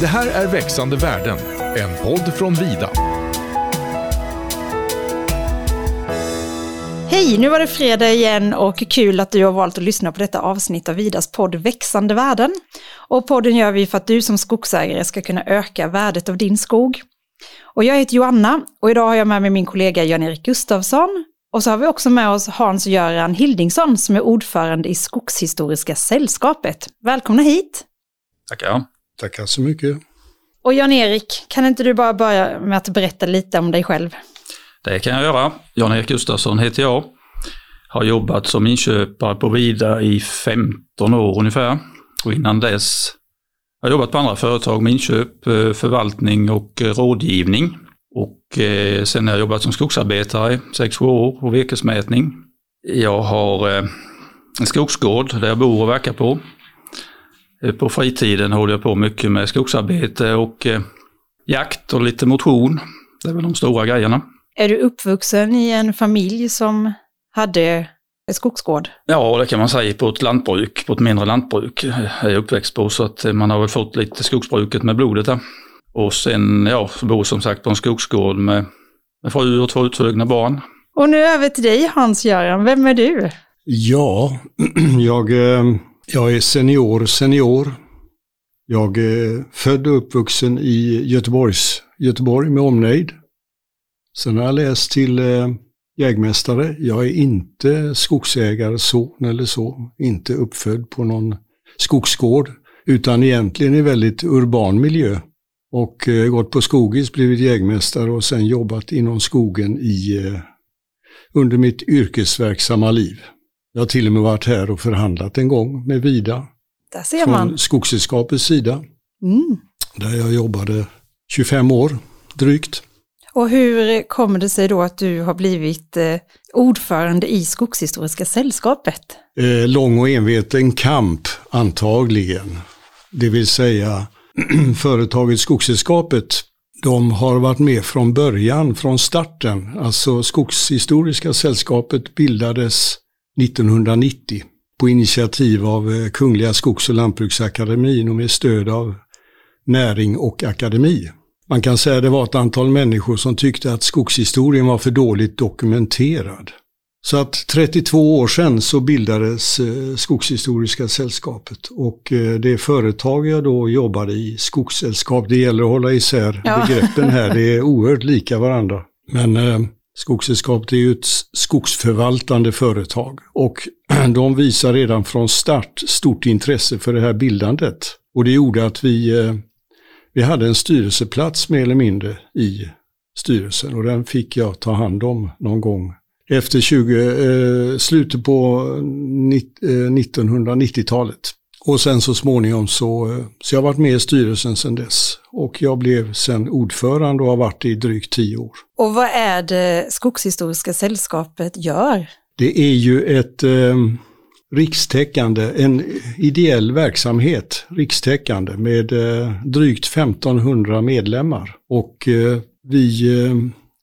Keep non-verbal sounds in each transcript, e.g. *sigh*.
Det här är Växande världen, en podd från Vida. Hej, nu var det fredag igen och kul att du har valt att lyssna på detta avsnitt av Vidas podd Växande världen. Och podden gör vi för att du som skogsägare ska kunna öka värdet av din skog. Och jag heter Joanna och idag har jag med mig min kollega Jan-Erik Gustafsson. Och så har vi också med oss Hans-Göran Hildingsson som är ordförande i Skogshistoriska sällskapet. Välkomna hit! Tackar. Tackar så mycket. Och Jan-Erik, kan inte du bara börja med att berätta lite om dig själv? Det kan jag göra. Jan-Erik Gustafsson heter jag. Har jobbat som inköpare på Vida i 15 år ungefär. Och innan dess har jag jobbat på andra företag med inköp, eh, förvaltning och eh, rådgivning. Och eh, sen har jag jobbat som skogsarbetare i 6-7 år på virkesmätning. Jag har en skogsgård där jag bor och verkar på. På fritiden håller jag på mycket med skogsarbete och jakt och lite motion. Det är väl de stora grejerna. Är du uppvuxen i en familj som hade en skogsgård? Ja, det kan man säga på ett lantbruk, på ett mindre lantbruk är jag uppväxt på. Så att man har väl fått lite skogsbruket med blodet där. Och sen, ja, bor som sagt på en skogsgård med, med fru och två utvugna barn. Och nu över till dig Hans-Göran, vem är du? Ja, *clears throat* jag, eh, jag är senior senior. Jag är född och uppvuxen i Göteborgs, Göteborg med omnejd. Sen har jag läst till eh, jägmästare. Jag är inte skogsägare son eller så, inte uppfödd på någon skogsgård, utan egentligen i väldigt urban miljö. Och eh, gått på Skogis, blivit jägmästare och sen jobbat inom skogen i, eh, under mitt yrkesverksamma liv. Jag har till och med varit här och förhandlat en gång med Vida. Där ser man. Från Skogssällskapets sida. Mm. Där jag jobbade 25 år drygt. Och hur kommer det sig då att du har blivit eh, ordförande i Skogshistoriska sällskapet? Eh, lång och enveten kamp, antagligen. Det vill säga *clears throat* företaget Skogssällskapet, de har varit med från början, från starten. Alltså Skogshistoriska sällskapet bildades 1990 på initiativ av eh, Kungliga Skogs och Lantbruksakademin och med stöd av Näring och Akademi. Man kan säga att det var ett antal människor som tyckte att skogshistorien var för dåligt dokumenterad. Så att 32 år sedan så bildades eh, Skogshistoriska sällskapet och eh, det företag jag då jobbade i, Skogssällskap, det gäller att hålla isär ja. begreppen här, det är oerhört lika varandra. Men Skogssällskapet är ju ett skogsförvaltande företag och *clears throat* de visar redan från start stort intresse för det här bildandet. Och det gjorde att vi eh, vi hade en styrelseplats mer eller mindre i styrelsen och den fick jag ta hand om någon gång efter 20, eh, slutet på eh, 1990-talet. Och sen så småningom så, eh, så jag har varit med i styrelsen sedan dess. Och jag blev sen ordförande och har varit i drygt tio år. Och vad är det Skogshistoriska sällskapet gör? Det är ju ett eh, rikstäckande, en ideell verksamhet, rikstäckande med eh, drygt 1500 medlemmar. Och eh, vi, eh,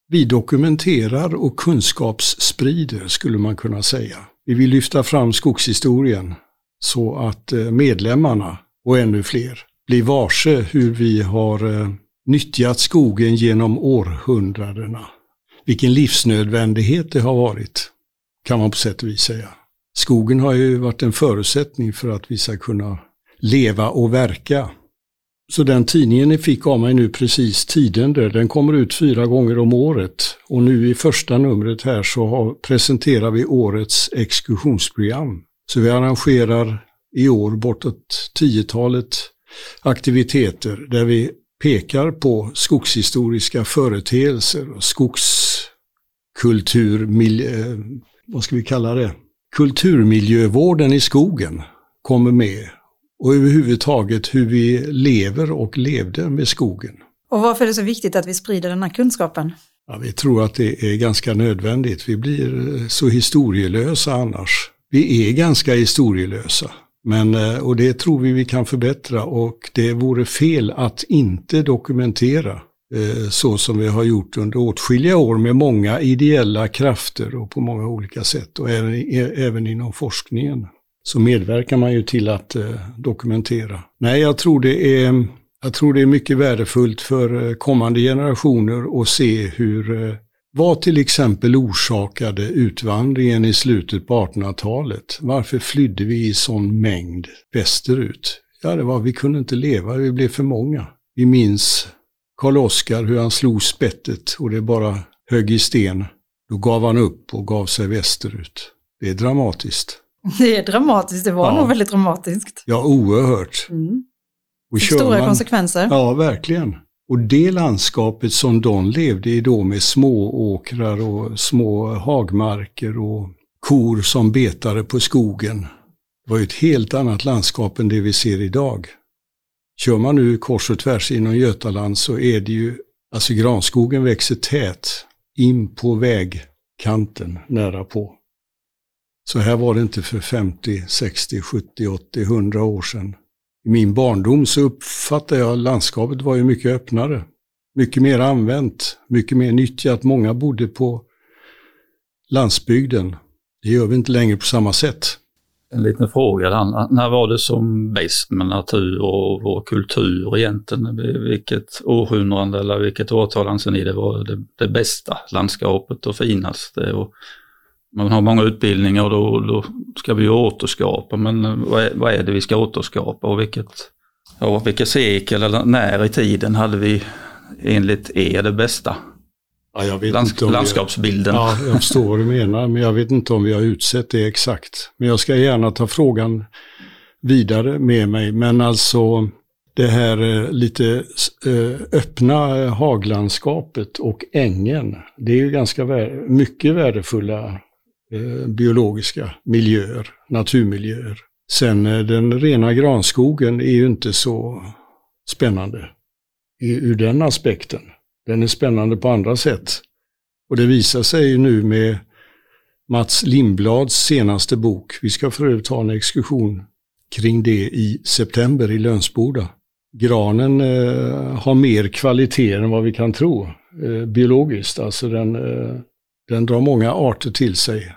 vi dokumenterar och kunskapssprider skulle man kunna säga. Vi vill lyfta fram skogshistorien så att eh, medlemmarna och ännu fler blir varse hur vi har eh, nyttjat skogen genom århundradena. Vilken livsnödvändighet det har varit, kan man på sätt och vis säga. Skogen har ju varit en förutsättning för att vi ska kunna leva och verka. Så den tidningen ni fick av mig nu precis, Tidender, den kommer ut fyra gånger om året. Och nu i första numret här så presenterar vi årets exkursionsprogram. Så vi arrangerar i år bortåt tiotalet aktiviteter där vi pekar på skogshistoriska företeelser och skogskultur, vad ska vi kalla det? kulturmiljövården i skogen kommer med och överhuvudtaget hur vi lever och levde med skogen. Och varför är det så viktigt att vi sprider den här kunskapen? Ja, vi tror att det är ganska nödvändigt. Vi blir så historielösa annars. Vi är ganska historielösa. Men, eh, och det tror vi vi kan förbättra och det vore fel att inte dokumentera eh, så som vi har gjort under åtskilliga år med många ideella krafter och på många olika sätt och även, e, även inom forskningen så medverkar man ju till att eh, dokumentera. Nej, jag tror det är Jag tror det är mycket värdefullt för kommande generationer att se hur vad till exempel orsakade utvandringen i slutet på 1800-talet? Varför flydde vi i sån mängd västerut? Ja, det var vi kunde inte leva, vi blev för många. Vi minns Karl Oskar hur han slog spettet och det bara högg i sten. Då gav han upp och gav sig västerut. Det är dramatiskt. *laughs* Det är dramatiskt, det var Ja. nog väldigt dramatiskt. Ja, oerhört. Mm. Och stora man- konsekvenser. Ja, verkligen. Och det landskapet som de levde i då med små åkrar och små hagmarker och kor som betade på skogen. Var ju ett helt annat landskap än det vi ser idag. Kör man nu kors och tvärs inom Götaland så är det ju, alltså granskogen växer tät in på vägkanten nära på. Så här var det inte för 50, 60, 70, 80, 100 år sedan. I min barndom så uppfattade jag landskapet var ju mycket öppnare. Mycket mer använt, mycket mer nyttjat. Många bodde på landsbygden. Det gör vi inte längre på samma sätt. En liten fråga, där. när var det som bäst med natur och vår kultur egentligen? Vilket århundrade eller vilket årtal anser ni det var det, det bästa landskapet och finaste? Och man har många utbildningar och då, då ska vi återskapa, men vad är, vad är det vi ska återskapa och vilket, ja, vilket sekel eller när i tiden hade vi enligt er det bästa? Ja, jag Lands, landskapsbilden. Ja, jag förstår vad du menar, men jag vet inte om vi har utsett det exakt. Men jag ska gärna ta frågan vidare med mig. Men alltså det här eh, lite eh, öppna eh, haglandskapet och ängen, det är ju ganska mycket värdefulla eh, biologiska miljöer, naturmiljöer. Sen eh, den rena granskogen är ju inte så spännande i, ur den aspekten. Den är spännande på andra sätt. Och det visar sig ju nu med Mats Lindblads senaste bok. Vi ska för övrigt ha en exkursion kring det i september i Lönsboda. Granen eh, har mer kvaliteter än vad vi kan tro eh, biologiskt. Alltså den, eh, den drar många arter till sig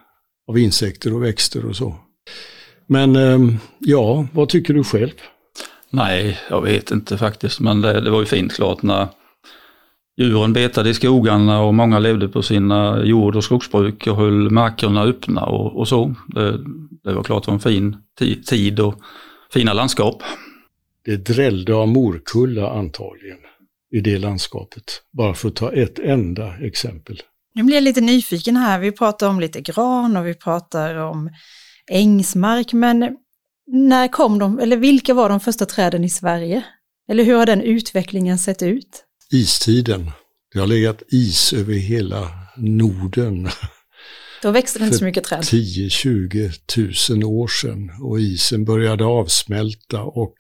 av insekter och växter och så. Men eh, ja, vad tycker du själv? Nej, jag vet inte faktiskt, men det, det var ju fint klart när djuren betade i skogarna och många levde på sina jord och skogsbruk och höll markerna öppna och, och så. Det, det var klart det var en fin ti- tid och fina landskap. Det drällde av morkulla antagligen i det landskapet. Bara för att ta ett enda exempel. Nu blir jag lite nyfiken här. Vi pratar om lite gran och vi pratar om ängsmark, men när kom de, eller vilka var de första träden i Sverige? Eller hur har den utvecklingen sett ut? Istiden. Det har legat is över hela Norden Då växte det inte så mycket träd. 10-20 tusen år sedan och isen började avsmälta och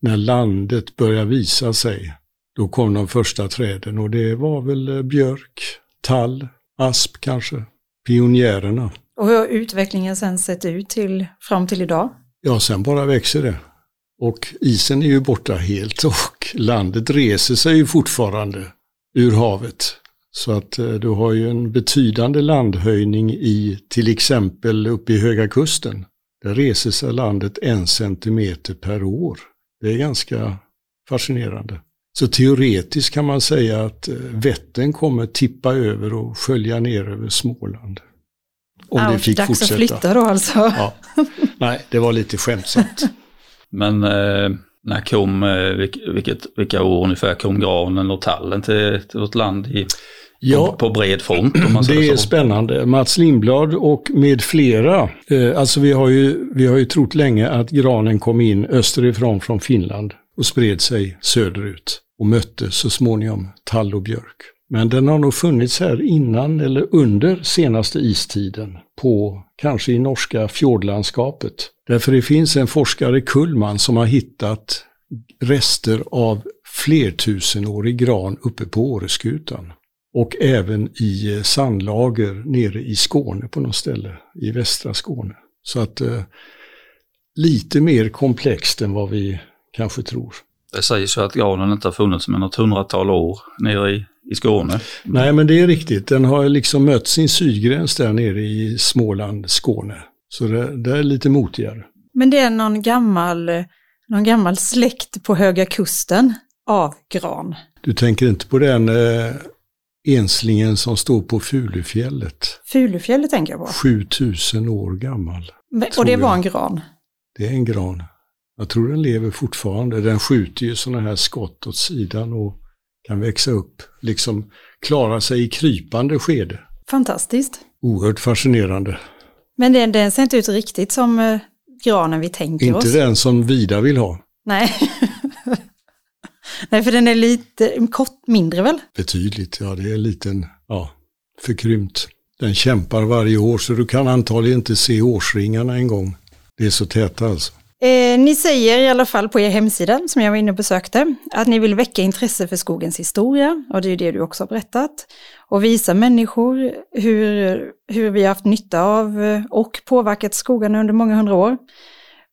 när landet började visa sig då kom de första träden och det var väl eh, björk, tall, asp kanske, pionjärerna. Och hur har utvecklingen sen sett ut till, fram till idag? Ja, sen bara växer det. Och isen är ju borta helt *laughs* och landet reser sig ju fortfarande ur havet. Så att eh, du har ju en betydande landhöjning i till exempel uppe i Höga Kusten. Där reser sig landet en centimeter per år. Det är ganska fascinerande. Så teoretiskt kan man säga att eh, Vättern kommer tippa över och skölja ner över Småland. Om det Ouch, fick dags fortsätta. att flytta då alltså. Ja. Nej, det var lite skämtsamt. *laughs* Men eh, när kom, eh, vilk, vilket, vilka år ungefär kom granen och tallen till, till vårt land i, Ja, på, på bred front om man det säger är så? spännande. Mats Lindblad och med flera. Eh, alltså vi har, ju, vi har ju trott länge att granen kom in österifrån från Finland och spred sig söderut och mötte så småningom tall och björk. Men den har nog funnits här innan eller under senaste istiden på kanske i norska fjordlandskapet. Därför det finns en forskare, Kullman, som har hittat rester av flertusenårig gran uppe på Åreskutan. Och även i eh, sandlager nere i Skåne på något ställe, i västra Skåne. Så att eh, lite mer komplext än vad vi kanske tror. Det sägs ju att granen inte har funnits med något hundratal år nere i, i Skåne. Nej, men det är riktigt. Den har liksom mött sin sydgräns där nere i Småland, Skåne. Så det, det är lite motigare. Men det är någon gammal, någon gammal släkt på Höga Kusten av gran. Du tänker inte på den eh, enslingen som står på Fulufjället? Fulufjället tänker jag på. 7000 år gammal. Men- Och det var en gran. Det är en gran. Jag tror den lever fortfarande. Den skjuter ju sådana här skott åt sidan och kan växa upp, liksom klara sig i krypande skede. Fantastiskt. Oerhört fascinerande. Men den, den ser inte ut riktigt som eh, granen vi tänker Inte oss. den som Vida vill ha. Nej. *laughs* Nej, för den är lite kort, mindre väl? Betydligt, ja det är en liten, ja, förkrympt. Den kämpar varje år så du kan antagligen inte se årsringarna en gång. Det är så täta alltså. Eh, ni säger i alla fall på er hemsida, som jag var inne och besökte, att ni vill väcka intresse för skogens historia, och det är ju det du också har berättat, och visa människor hur, hur vi har haft nytta av eh, och påverkat skogarna under många hundra år.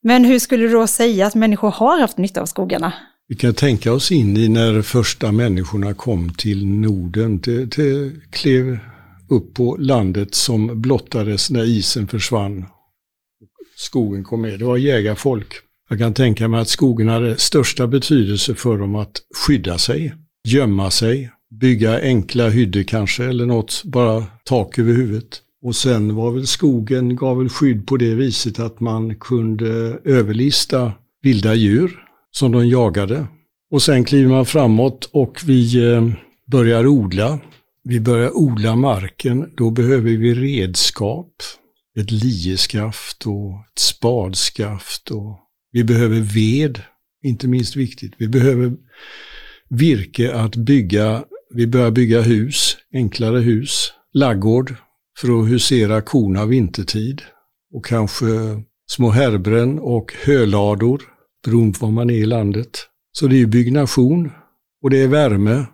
Men hur skulle du då säga att människor har haft nytta av skogarna? Vi kan tänka oss in i när första människorna kom till Norden. till, till, klev upp på landet som blottades när isen försvann. Skogen kom med. Det var jägarfolk. Jag kan tänka mig att skogen hade största betydelse för dem att skydda sig, gömma sig, bygga enkla hyddor kanske eller något, bara tak över huvudet. Och sen var väl skogen, gav väl skydd på det viset att man kunde överlista vilda djur som de jagade. Och sen kliver man framåt och vi eh, börjar odla. Vi börjar odla marken. Då behöver vi redskap. Ett lieskaft och ett spadskaft. Och vi behöver ved, inte minst viktigt. Vi behöver virke att bygga. Vi börjar bygga hus, enklare hus. Laggård för att husera korna vintertid. Och kanske små härbren och hölador beroende på var man är i landet. Så det är byggnation och det är värme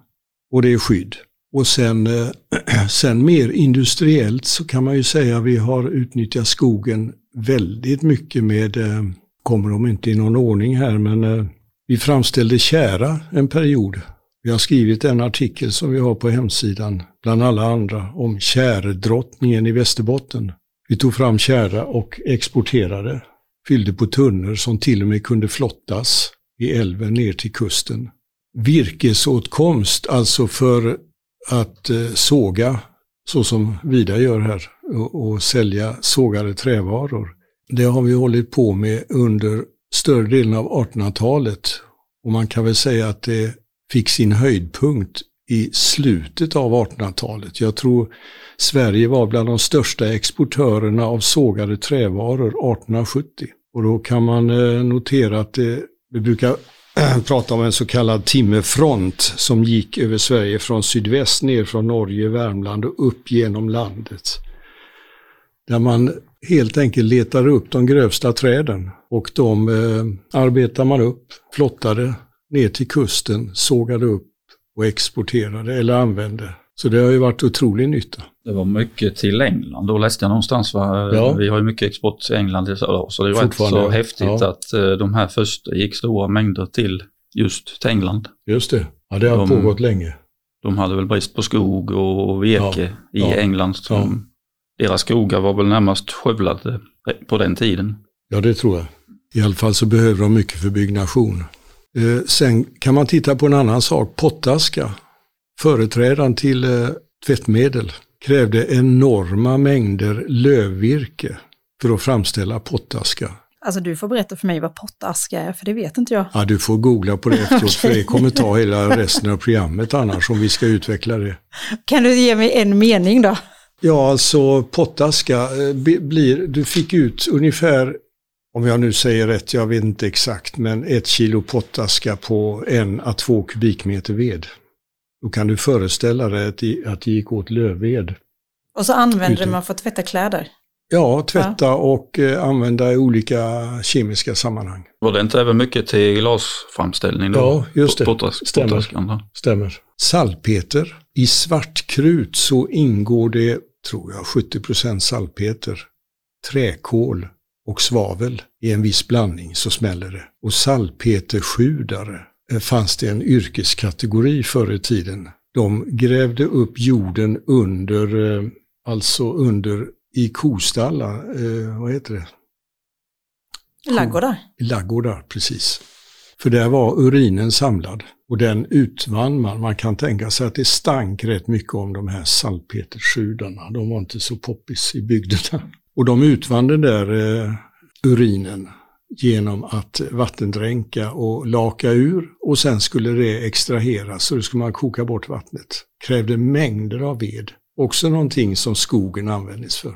och det är skydd. Och sen, eh, *clears throat* sen mer industriellt så kan man ju säga att vi har utnyttjat skogen väldigt mycket med, eh, kommer de inte i någon ordning här, men eh, vi framställde kära en period. Vi har skrivit en artikel som vi har på hemsidan, bland alla andra, om kärdrottningen i Västerbotten. Vi tog fram kära och exporterade fyllde på tunnor som till och med kunde flottas i älven ner till kusten. Virkesåtkomst, alltså för att eh, såga, så som Vida gör här, och, och sälja sågade trävaror. Det har vi hållit på med under större delen av 1800-talet. Och man kan väl säga att det fick sin höjdpunkt i slutet av 1800-talet. Jag tror Sverige var bland de största exportörerna av sågade trävaror 1870. Och då kan man eh, notera att det, vi brukar *clears throat* prata om en så kallad timmerfront som gick över Sverige från sydväst ner från Norge, Värmland och upp genom landet. Där man helt enkelt letar upp de grövsta träden och de eh, arbetar man upp, flottade ner till kusten, sågade upp och exporterade eller använde. Så det har ju varit otrolig nytta. Det var mycket till England. Då läste jag någonstans, va? Ja. vi har ju mycket export till England så det var rätt så häftigt ja. att eh, de här första gick stora mängder till just till England. Just det, ja, det har De- pågått länge. De hade väl brist på skog och virke i ja, England. Som Deras skogar var väl närmast skövlade på den tiden. Ja, det tror jag. I alla fall så behöver de mycket för byggnation. Eh, sen kan man titta på en annan sak. Pottaska, företrädaren till eh, tvättmedel, krävde enorma mängder lövvirke för att framställa pottaska. Alltså du får berätta för mig vad pottaska är, för det vet inte jag. Ja, du får googla på det *laughs* efteråt för Okej. det kommer ta hela resten av programmet annars om vi ska utveckla det. Kan du ge mig en mening då? Ja, alltså pottaska eh, blir, du fick ut ungefär, om jag nu säger rätt, jag vet inte exakt, men ett kilo pottaska på en à två kubikmeter ved. Då kan du föreställa dig att det, att det gick åt lövved. Och så använder Ute. man för att tvätta kläder. Ja, tvätta och eh, använda i olika kemiska sammanhang. Var det inte även mycket till glasframställning då? Ja, just det. Pottas- Stämmer. Stämmer. Salpeter. I svartkrut så ingår det, tror jag, 70% salpeter. Träkol och svavel i en viss blandning så smäller det. Och salpeterskjudare fanns det en yrkeskategori förr i tiden. De grävde upp jorden under, eh, alltså under i kostallar, eh, vad heter det? Laggårdar. Laggårdar, precis. För där var urinen samlad. Och den utvann man. Man kan tänka sig att det stank rätt mycket om de här salpeterssjudarna. De var inte så poppis i bygderna. Och de utvann den där eh, urinen genom att vattendränka och laka ur och sen skulle det extraheras så då skulle man koka bort vattnet. Krävde mängder av ved. Också någonting som skogen användes för.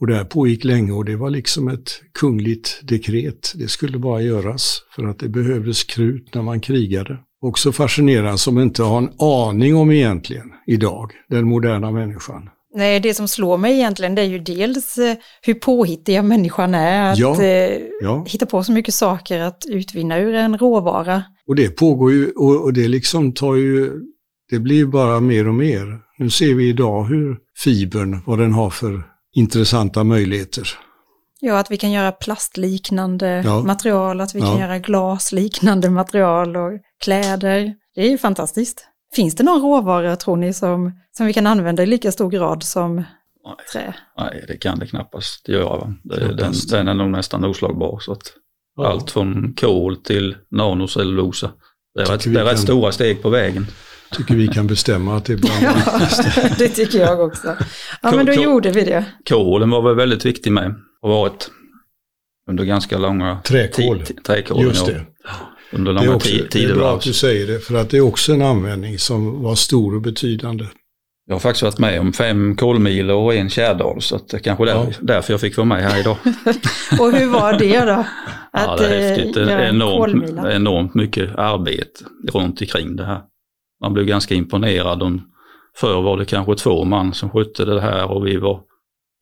Och det här pågick länge och det var liksom ett kungligt dekret. Det skulle bara göras för att det behövdes krut när man krigade. Också fascinerande som inte har en aning om egentligen idag, den moderna människan. Nej, det som slår mig egentligen det är ju dels eh, hur påhittiga människan är att Ja, eh, ja. hitta på så mycket saker att utvinna ur en råvara. Och det pågår ju och, det liksom tar ju, det blir ju bara mer och mer. Nu ser vi idag hur fibern, vad den har för intressanta möjligheter. Ja, att vi kan göra plastliknande Ja. material, att vi kan göra glasliknande material och kläder. Det är ju fantastiskt. Finns det någon råvara, tror ni, som, som vi kan använda i lika stor grad som trä? Nej, det kan det knappast göra. Va? Det, den, den är nog nästan oslagbar. Så att Allt från kol till nanocellulosa. Det är, rätt, det är rätt kan- stora steg på vägen. Tycker vi kan bestämma att det är bland *laughs* Ja, det tycker jag också. Ja, men då Ko- ko- gjorde vi det. Kolen var väl väldigt viktig med. Har varit under ganska långa Träkol. träkol, Just ja. det. Under Det är, långa också, ti- det är bra att du säger det, för att det är också en användning som var stor och betydande. Jag har faktiskt varit med om fem kolmilor och en Kärdal så att det kanske är Ja. därför jag fick vara med här idag. *laughs* Och hur var det då? *laughs* ja, det är eh, häftigt. Enormt, enormt mycket arbete runt omkring det här. Man blev ganska imponerad. Om, förr var det kanske två man som skötte det här och vi var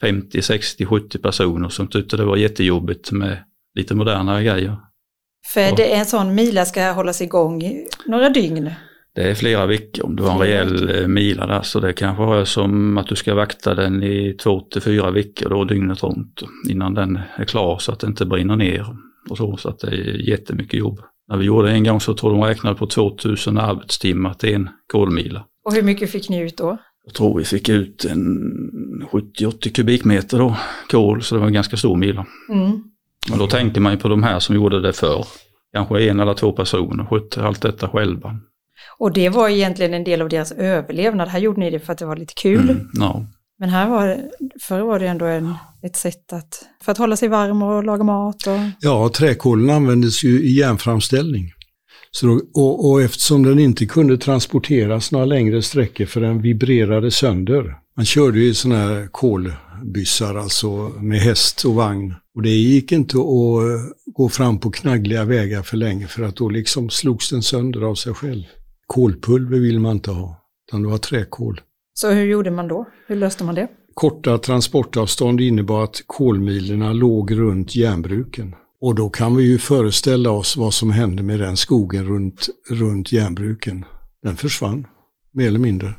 50, 60, 70 personer som tyckte det var jättejobbigt med lite modernare grejer. För det är en sån mila ska hållas igång i några dygn. Det är flera veckor om du har en rejäl eh, mila där så det kanske rör sig om att du ska vakta den i två till fyra veckor då dygnet runt innan den är klar så att det inte brinner ner och så, så att det är jättemycket jobb. När vi gjorde det en gång så tror de räknade på 2000 arbetstimmar till en kolmila. Och hur mycket fick ni ut då? Jag tror vi fick ut en 70-80 kubikmeter då, kol så det var en ganska stor mila. Mm. Och då tänker man ju på de här som gjorde det förr. Kanske en eller två personer skötte allt detta själva. Och det var egentligen en del av deras överlevnad. Här gjorde ni det för att det var lite kul. Mm, ja. Men här var det, förr var det ändå en, ett sätt att, för att hålla sig varm och laga mat. Och, Ja, träkolen användes ju i järnframställning. Så då, och, och eftersom den inte kunde transporteras några längre sträckor för den vibrerade sönder. Man körde ju sådana här kolbyssar, alltså med häst och vagn. Och det gick inte att gå fram på knaggliga vägar för länge för att då liksom slogs den sönder av sig själv. Kolpulver vill man inte ha, utan det var träkol. så hur gjorde man då? Hur löste man det? Korta transportavstånd innebar att kolmilerna låg runt järnbruken. Och då kan vi ju föreställa oss vad som hände med den skogen runt, runt järnbruken. Den försvann, mer eller mindre.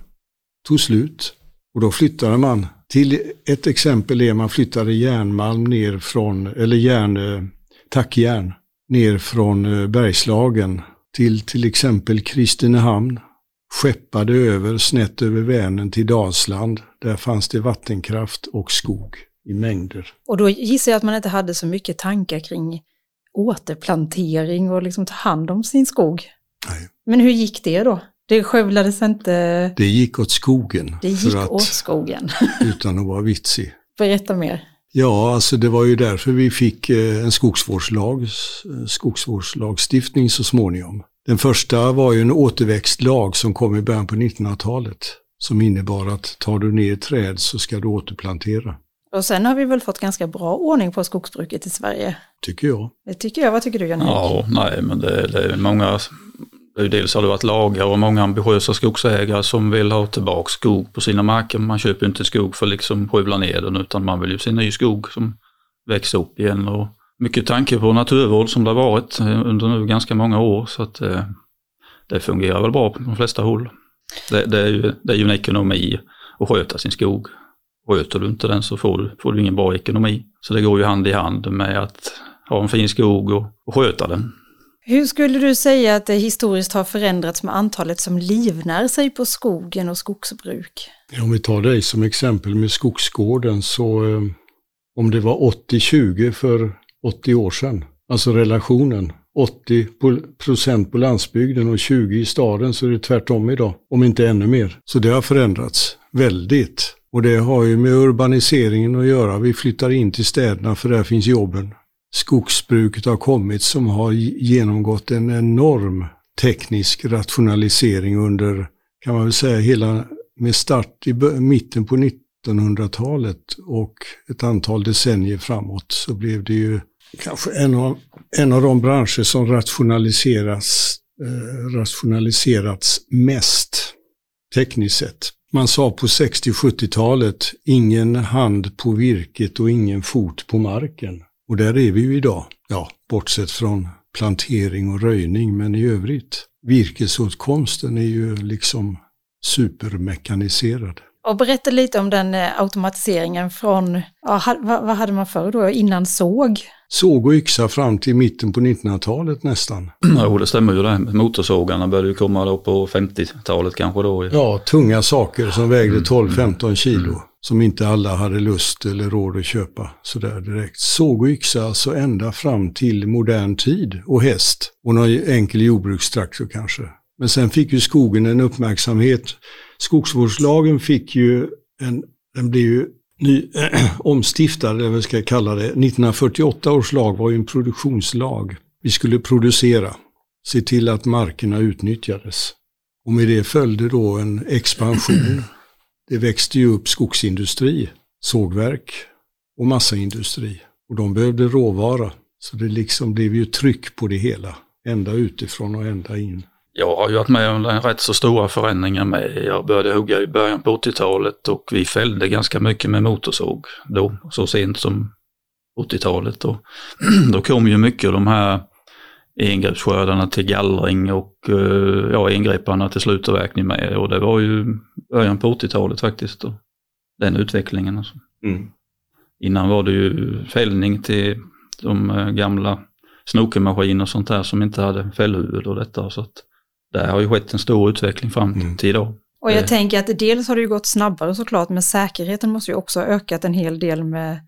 Tog slut. Och då flyttade man till, ett exempel är man flyttade järnmalm ner från, eller järn, eh, tackjärn, ner från eh, Bergslagen till till exempel Kristinehamn skeppade över snett över Vänern till Dalsland. Där fanns det vattenkraft och skog i mängder. Och då gissar jag att man inte hade så mycket tankar kring återplantering och liksom ta hand om sin skog. Nej. Men hur gick det då? Det skövlades inte, Det gick åt skogen. det gick att, åt skogen. *laughs* Utan att vara vitsig. Berätta mer. Ja, alltså det var ju därför vi fick eh, en skogsvårdslag, s- skogsvårdslagstiftning så småningom. Den första var ju en återväxtlag som kom i början på 1900-talet. Som innebar att tar du ner träd så ska du återplantera, Och sen har vi väl fått ganska bra ordning på skogsbruket i Sverige. tycker jag. Det tycker jag. Vad tycker du Jan-Erik? Ja, nej men det, det är många, dels har det varit lagar och många ambitiösa skogsägare som vill ha tillbaka skog på sina marker. Man köper ju inte skog för att liksom skövla ner den utan man vill ju se ny skog som växer upp igen. Och mycket tanke på naturvård som det har varit eh, under nu ganska många år så att eh, det fungerar väl bra på de flesta håll. Det, det, är, ju, det är ju en ekonomi att sköta sin skog. Sköter du inte den så får du, får du ingen bra ekonomi. Så det går ju hand i hand med att ha en fin skog och, och sköta den. Hur skulle du säga att det historiskt har förändrats med antalet som livnär sig på skogen och skogsbruk? Om vi tar dig som exempel med skogsgården så eh, om det var 80-20 för 80 år sedan, alltså relationen 80 procent på landsbygden och 20 i staden så är det tvärtom idag, om inte ännu mer. Så det har förändrats väldigt. Och det har ju med urbaniseringen att göra. Vi flyttar in till städerna för där finns jobben. Skogsbruket har kommit som har genomgått en enorm teknisk rationalisering under, kan man väl säga, hela med start i mitten på 1900-talet och ett antal decennier framåt så blev det ju kanske en av, en av de branscher som rationaliseras, eh, rationaliserats mest tekniskt sett. Man sa på 60-70-talet, ingen hand på virket och ingen fot på marken. Och där är vi ju idag. Ja, bortsett från plantering och röjning, men i övrigt. Virkesåtkomsten är ju liksom supermekaniserad. Och berätta lite om den eh, automatiseringen från, ja, vad hade man förr då, innan såg? Såg och yxa fram till mitten på 1900-talet nästan. *clears throat* Jo, det stämmer ju det. Motorsågarna började ju komma då på 50-talet kanske då. Ja, tunga saker som vägde 12-15 mm. kilo. Som inte alla hade lust eller råd att köpa sådär direkt. Såg och yxa alltså ända fram till modern tid och häst. Och någon enkel jordbrukstraktor kanske. Men sen fick ju skogen en uppmärksamhet. Skogsvårdslagen fick ju en, den blev ju ny, äh, *clears throat* omstiftad, eller vad ska jag kalla det. 1948 års lag var ju en produktionslag. Vi skulle producera, se till att markerna utnyttjades. Och med det följde då en expansion. Det växte ju upp skogsindustri, sågverk och massaindustri. Och de behövde råvara. Så det liksom blev ju tryck på det hela, ända utifrån och ända in. Jag har ju varit med om rätt så stora förändringar med. Jag började hugga i början på 80-talet och vi fällde ganska mycket med motorsåg då, så sent som 80-talet. Då. *clears throat* då kom ju mycket av de här engreppsskördarna till gallring och eh, ja, engrepparna till slutavverkning med. Och det var ju början på 80-talet faktiskt, då, den utvecklingen. Alltså. Mm. Innan var det ju fällning till de eh, gamla snokermaskiner och sånt där som inte hade fällhuvud och detta. Så att där har ju skett en stor utveckling fram mm. till idag. Och jag tänker att dels har det ju gått snabbare såklart, men säkerheten måste ju också ha ökat en hel del med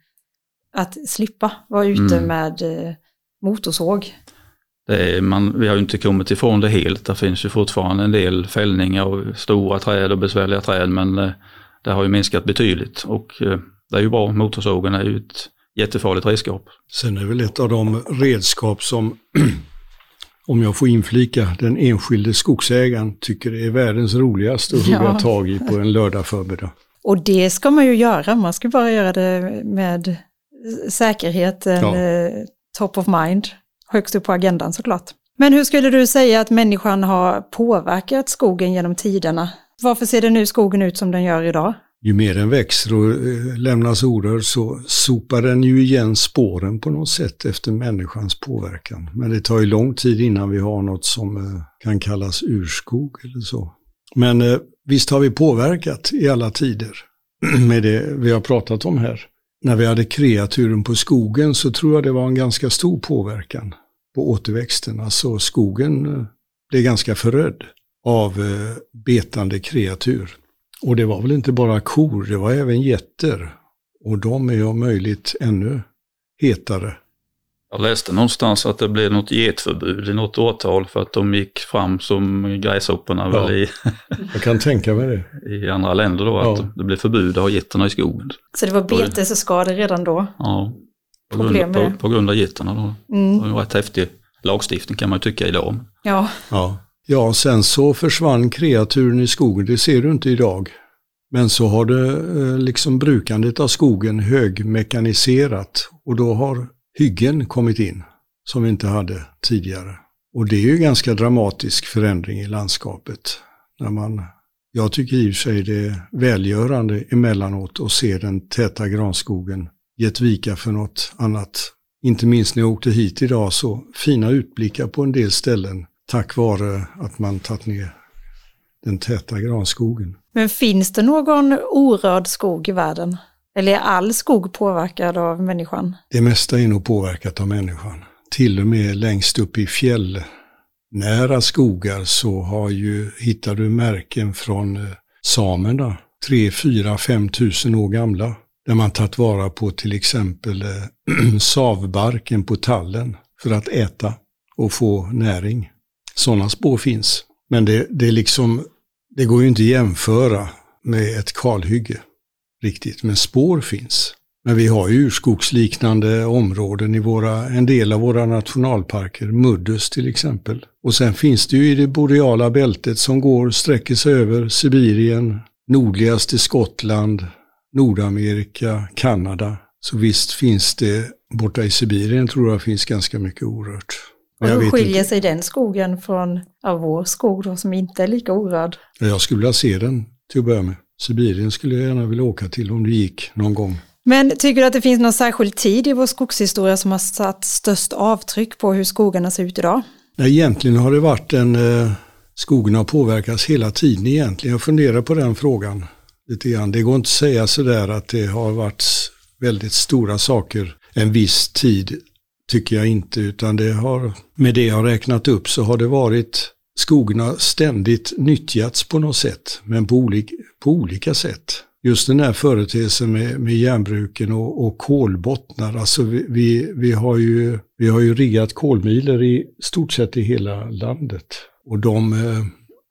att slippa vara ute mm. med eh, motorsåg. Är, man, vi har ju inte kommit ifrån det helt. Det finns ju fortfarande en del fällningar av stora träd och besvärliga träd men eh, det har ju minskat betydligt och eh, det är ju bra. Motorsågen är ju ett jättefarligt redskap. Sen är det väl ett av de redskap som *clears throat* om jag får inflika, den enskilde skogsägaren tycker det är världens roligaste att hugga ja. tag i på en lördag förmiddag. Och det ska man ju göra, man ska bara göra det med säkerheten ja. Eh, top of mind, högst upp på agendan såklart. Men hur skulle du säga att människan har påverkat skogen genom tiderna? Varför ser den nu skogen ut som den gör idag? ju mer den växer och eh, lämnas orörd så sopar den ju igen spåren på något sätt efter människans påverkan. Men det tar ju lång tid innan vi har något som eh, kan kallas urskog eller så. Men eh, visst har vi påverkat i alla tider *clears throat* med det vi har pratat om här. När vi hade kreaturen på skogen så tror jag det var en ganska stor påverkan på återväxten. Alltså skogen eh, blev ganska förödd av eh, betande kreatur. Och det var väl inte bara kor, det var även getter. Och de är om möjligt ännu hetare. Jag läste någonstans att det blev något getförbud i något årtal för att de gick fram som gräshopporna ja, väl i... *laughs* jag kan tänka mig det. I andra länder då, ja. att det blev förbud att ha getterna i skogen. Så det var betesskador redan då? Ja, på, grund, på, på grund av getterna då. Mm. Det var en rätt häftig lagstiftning kan man ju tycka idag. Ja. ja. Ja, sen så försvann kreaturen i skogen, det ser du inte idag. Men så har det eh, liksom brukandet av skogen högmekaniserat och då har hyggen kommit in som vi inte hade tidigare. Och det är ju ganska dramatisk förändring i landskapet. När man, jag tycker i och för sig det är välgörande emellanåt att se den täta granskogen gett vika för något annat. Inte minst när jag åkte hit idag så fina utblickar på en del ställen tack vare att man tagit ner den täta granskogen. Men finns det någon orörd skog i världen? Eller är all skog påverkad av människan? Det mesta är nog påverkat av människan. Till och med längst upp i fjällnära skogar så har ju, hittar du märken från eh, samerna, 3, 4, 5 tusen år gamla. Där man tagit vara på till exempel eh, *clears throat* savbarken på tallen för att äta. och få näring. Sådana spår finns. Men det, det, är liksom, det går ju inte att jämföra med ett kalhygge riktigt, men spår finns. Men vi har ju urskogsliknande områden i våra, en del av våra nationalparker, Muddus till exempel. Och sen finns det ju i det boreala bältet som går, sträcker sig över Sibirien, nordligaste Skottland, Nordamerika, Kanada. Så visst finns det, borta i Sibirien tror jag finns ganska mycket orört. Och hur skiljer inte. sig den skogen från av vår skog då, som inte är lika orörd? Jag skulle vilja se den till att börja med. Sibirien skulle jag gärna vilja åka till om det gick någon gång. Men tycker du att det finns någon särskild tid i vår skogshistoria som har satt störst avtryck på hur skogarna ser ut idag? Nej, egentligen har det varit en... Eh, skogen har påverkats hela tiden egentligen. Jag funderar på den frågan lite grann. Det går inte att säga sådär att det har varit väldigt stora saker en viss tid, tycker jag inte, utan det har, med det jag har räknat upp så har det varit skogen har ständigt nyttjats på något sätt, men på, olik, på olika sätt. Just den här företeelsen med, med järnbruken och, och kolbottnar, alltså vi, vi, vi, har ju, vi har ju riggat kolmiler i stort sett i hela landet. Och de eh,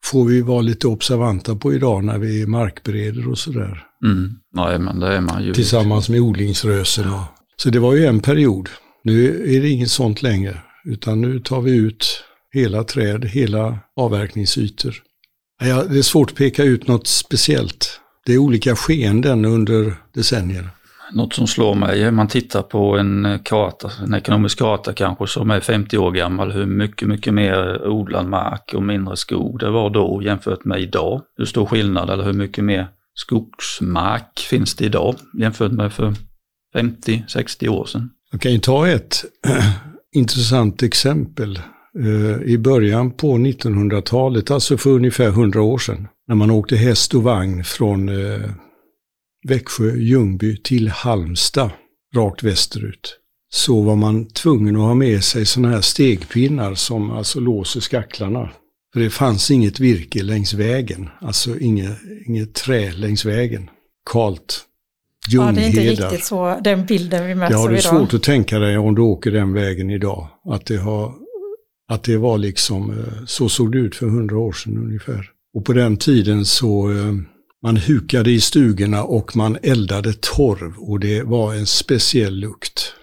får vi vara lite observanta på idag när vi markbereder och sådär. Mm. Nej, men det är man ju. Tillsammans med odlingsrösen. Och, så det var ju en period. Nu är det inget sånt längre, utan nu tar vi ut hela träd, hela avverkningsytor. Ja, det är svårt att peka ut något speciellt. Det är olika skeenden under decennier. Något som slår mig är man tittar på en karta, en ekonomisk karta kanske som är 50 år gammal, hur mycket, mycket mer odlad mark och mindre skog det var då jämfört med idag. Hur stor skillnad eller hur mycket mer skogsmark finns det idag jämfört med för 50-60 år sedan? Jag kan ju ta ett *clears throat* intressant exempel. Eh, I början på 1900-talet, alltså för ungefär 100 år sedan, när man åkte häst och vagn från eh, Växjö, Ljungby till Halmstad, rakt västerut, så var man tvungen att ha med sig sådana här stegpinnar som alltså låser skacklarna. För det fanns inget virke längs vägen, alltså inget, inget trä längs vägen. Kalt. Ja, det är inte riktigt så, den bilden vi möts av idag. Ja, det är svårt att tänka dig om du åker den vägen idag. Att det, har, att det var liksom, eh, så såg det ut för hundra år sedan ungefär. Och på den tiden så eh, man hukade i stugorna och man eldade torv och det var en speciell lukt.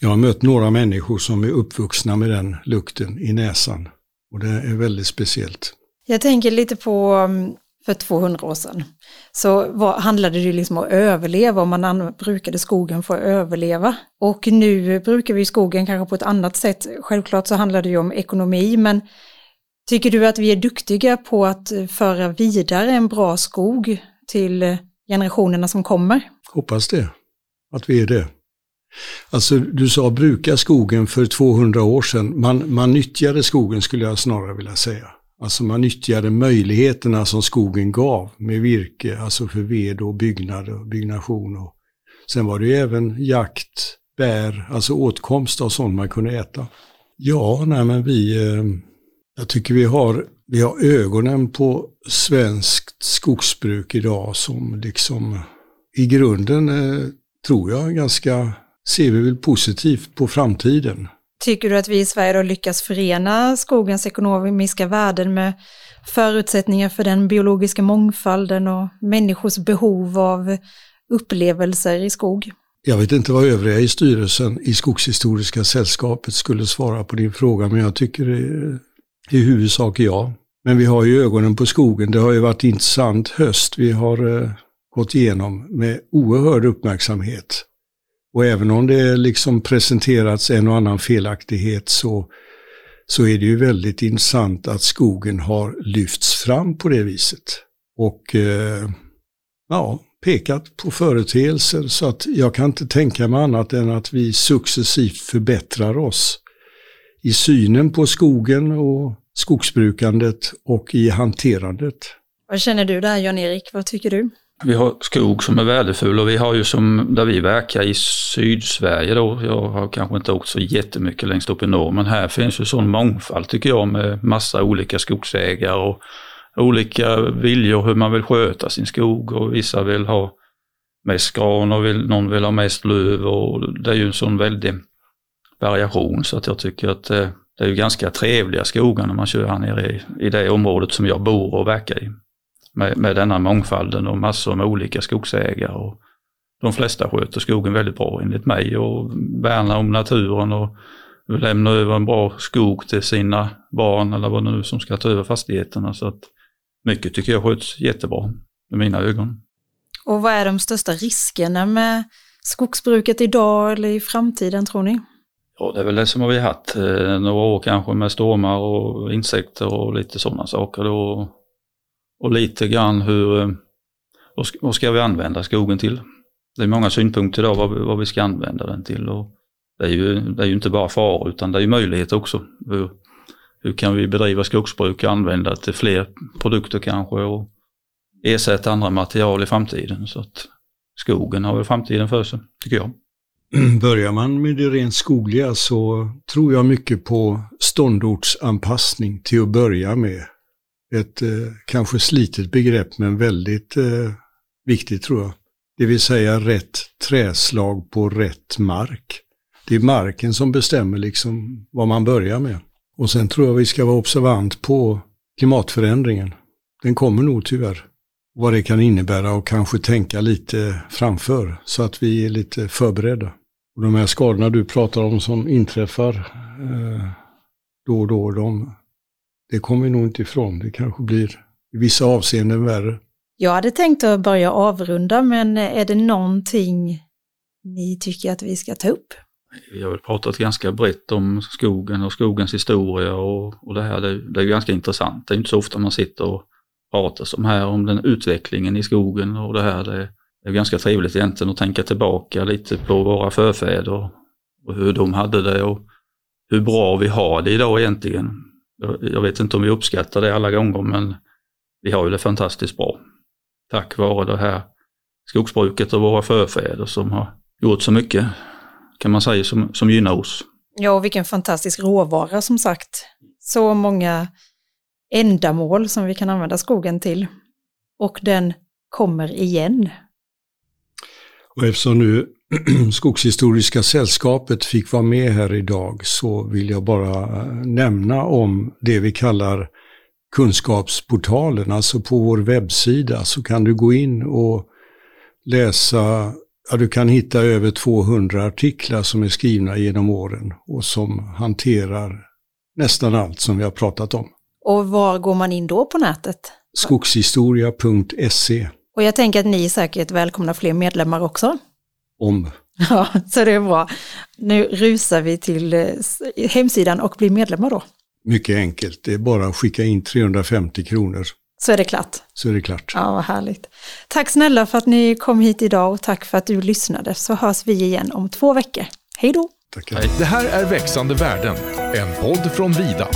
Jag har mött några människor som är uppvuxna med den lukten i näsan och det är väldigt speciellt. Jag tänker lite på mm, för 200 år sedan så var, handlade det liksom om att överleva och man brukade skogen för att överleva. Och nu brukar vi skogen kanske på ett annat sätt. Självklart så handlar det ju om ekonomi men Tycker du att vi är duktiga på att föra vidare en bra skog till generationerna som kommer? Hoppas det, att vi är det. Alltså du sa bruka skogen för 200 år sedan. Man, man nyttjade skogen skulle jag snarare vilja säga. Alltså man nyttjade möjligheterna som skogen gav med virke, alltså för ved och byggnader och byggnation. Och sen var det ju även jakt, bär, alltså åtkomst av sånt man kunde äta. Ja, nej men vi, eh, jag tycker vi har, vi har ögonen på svenskt skogsbruk idag som liksom i grunden eh, tror jag ganska, ser vi väl positivt på framtiden. Tycker du att vi i Sverige då lyckas förena skogens ekonomiska värden med förutsättningar för den biologiska mångfalden och människors behov av upplevelser i skog? Jag vet inte vad övriga i styrelsen i Skogshistoriska sällskapet skulle svara på din fråga, men jag tycker i huvudsak ja. Men vi har ju ögonen på skogen. Det har ju varit intressant höst vi har eh, gått igenom med oerhörd uppmärksamhet. Och även om det liksom presenterats en och annan felaktighet så, så är det ju väldigt intressant att skogen har lyfts fram på det viset. Och eh, ja, pekat på företeelser så att jag kan inte tänka mig annat än att vi successivt förbättrar oss i synen på skogen och skogsbrukandet och i hanterandet. Vad känner du där Jan-Erik? Vad tycker du? Vi har skog som är värdefull och vi har ju som där vi verkar i Sydsverige då, jag har kanske inte åkt så jättemycket längst upp i norr, men här finns ju sån mångfald tycker jag med massa olika skogsägare och olika viljor hur man vill sköta sin skog. Och vissa vill ha mest gran och vill, någon vill ha mest löv och det är ju en sån väldig variation. Så att jag tycker att eh, det är ju ganska trevliga skogar när man kör här nere i, i det området som jag bor och verkar i. Med, med denna mångfalden och massor med olika skogsägare. Och de flesta sköter skogen väldigt bra enligt mig och värnar om naturen och lämnar över en bra skog till sina barn eller vad det nu som ska ta över fastigheterna. Så att mycket tycker jag sköts jättebra med mina ögon. Och vad är de största riskerna med skogsbruket idag eller i framtiden tror ni? Ja, det är väl det som vi har haft eh, några år kanske med stormar och insekter och lite sådana saker då. Och lite grann hur, eh, vad ska vi använda skogen till? Det är många synpunkter idag vad, vad vi ska använda den till. Och det, är ju, det är ju inte bara faror utan det är ju möjligheter också. Hur, hur kan vi bedriva skogsbruk och använda till fler produkter kanske och ersätta andra material i framtiden. Så att skogen har väl framtiden för sig, tycker jag. *clears throat* Börjar man med det rent skogliga så tror jag mycket på ståndortsanpassning till att börja med. Ett eh, kanske slitet begrepp men väldigt eh, viktigt tror jag. Det vill säga rätt träslag på rätt mark. Det är marken som bestämmer liksom vad man börjar med. Och sen tror jag vi ska vara observant på klimatförändringen. Den kommer nog tyvärr. Vad det kan innebära och kanske tänka lite framför så att vi är lite förberedda. Och de här skadorna du pratar om som inträffar eh, då och då, de, det kommer vi nog inte ifrån. Det kanske blir i vissa avseenden värre. Jag hade tänkt att börja avrunda, men är det någonting ni tycker att vi ska ta upp? Vi har väl pratat ganska brett om skogen och skogens historia och, och det här. Det, det är ganska intressant. Det är inte så ofta man sitter och pratar som här om den utvecklingen i skogen och det här. Det, det är ganska trevligt egentligen att tänka tillbaka lite på våra förfäder och hur de hade det och hur bra vi har det idag egentligen. Jag vet inte om vi uppskattar det alla gånger men vi har ju det fantastiskt bra. Tack vare det här skogsbruket och våra förfäder som har gjort så mycket kan man säga som, som gynnar oss. Ja, och vilken fantastisk råvara som sagt. Så många ändamål som vi kan använda skogen till. Och den kommer igen. Och eftersom nu *clears throat* Skogshistoriska sällskapet fick vara med här idag så vill jag bara nämna om det vi kallar kunskapsportalen. Alltså på vår webbsida så kan du gå in och läsa, ja du kan hitta över 200 artiklar som är skrivna genom åren och som hanterar nästan allt som vi har pratat om. Och var går man in då på nätet? Skogshistoria.se och jag tänker att ni är säkert välkomna fler medlemmar också. Om. Ja, så det är bra. Nu rusar vi till eh, hemsidan och blir medlemmar då. Mycket enkelt, det är bara att skicka in 350 kronor. Så är det klart. Så är det klart. Ja, vad härligt. Tack snälla för att ni kom hit idag och tack för att du lyssnade. Så hörs vi igen om två veckor. Hej då! Tackar. Det här är Växande värden, en podd från Vida.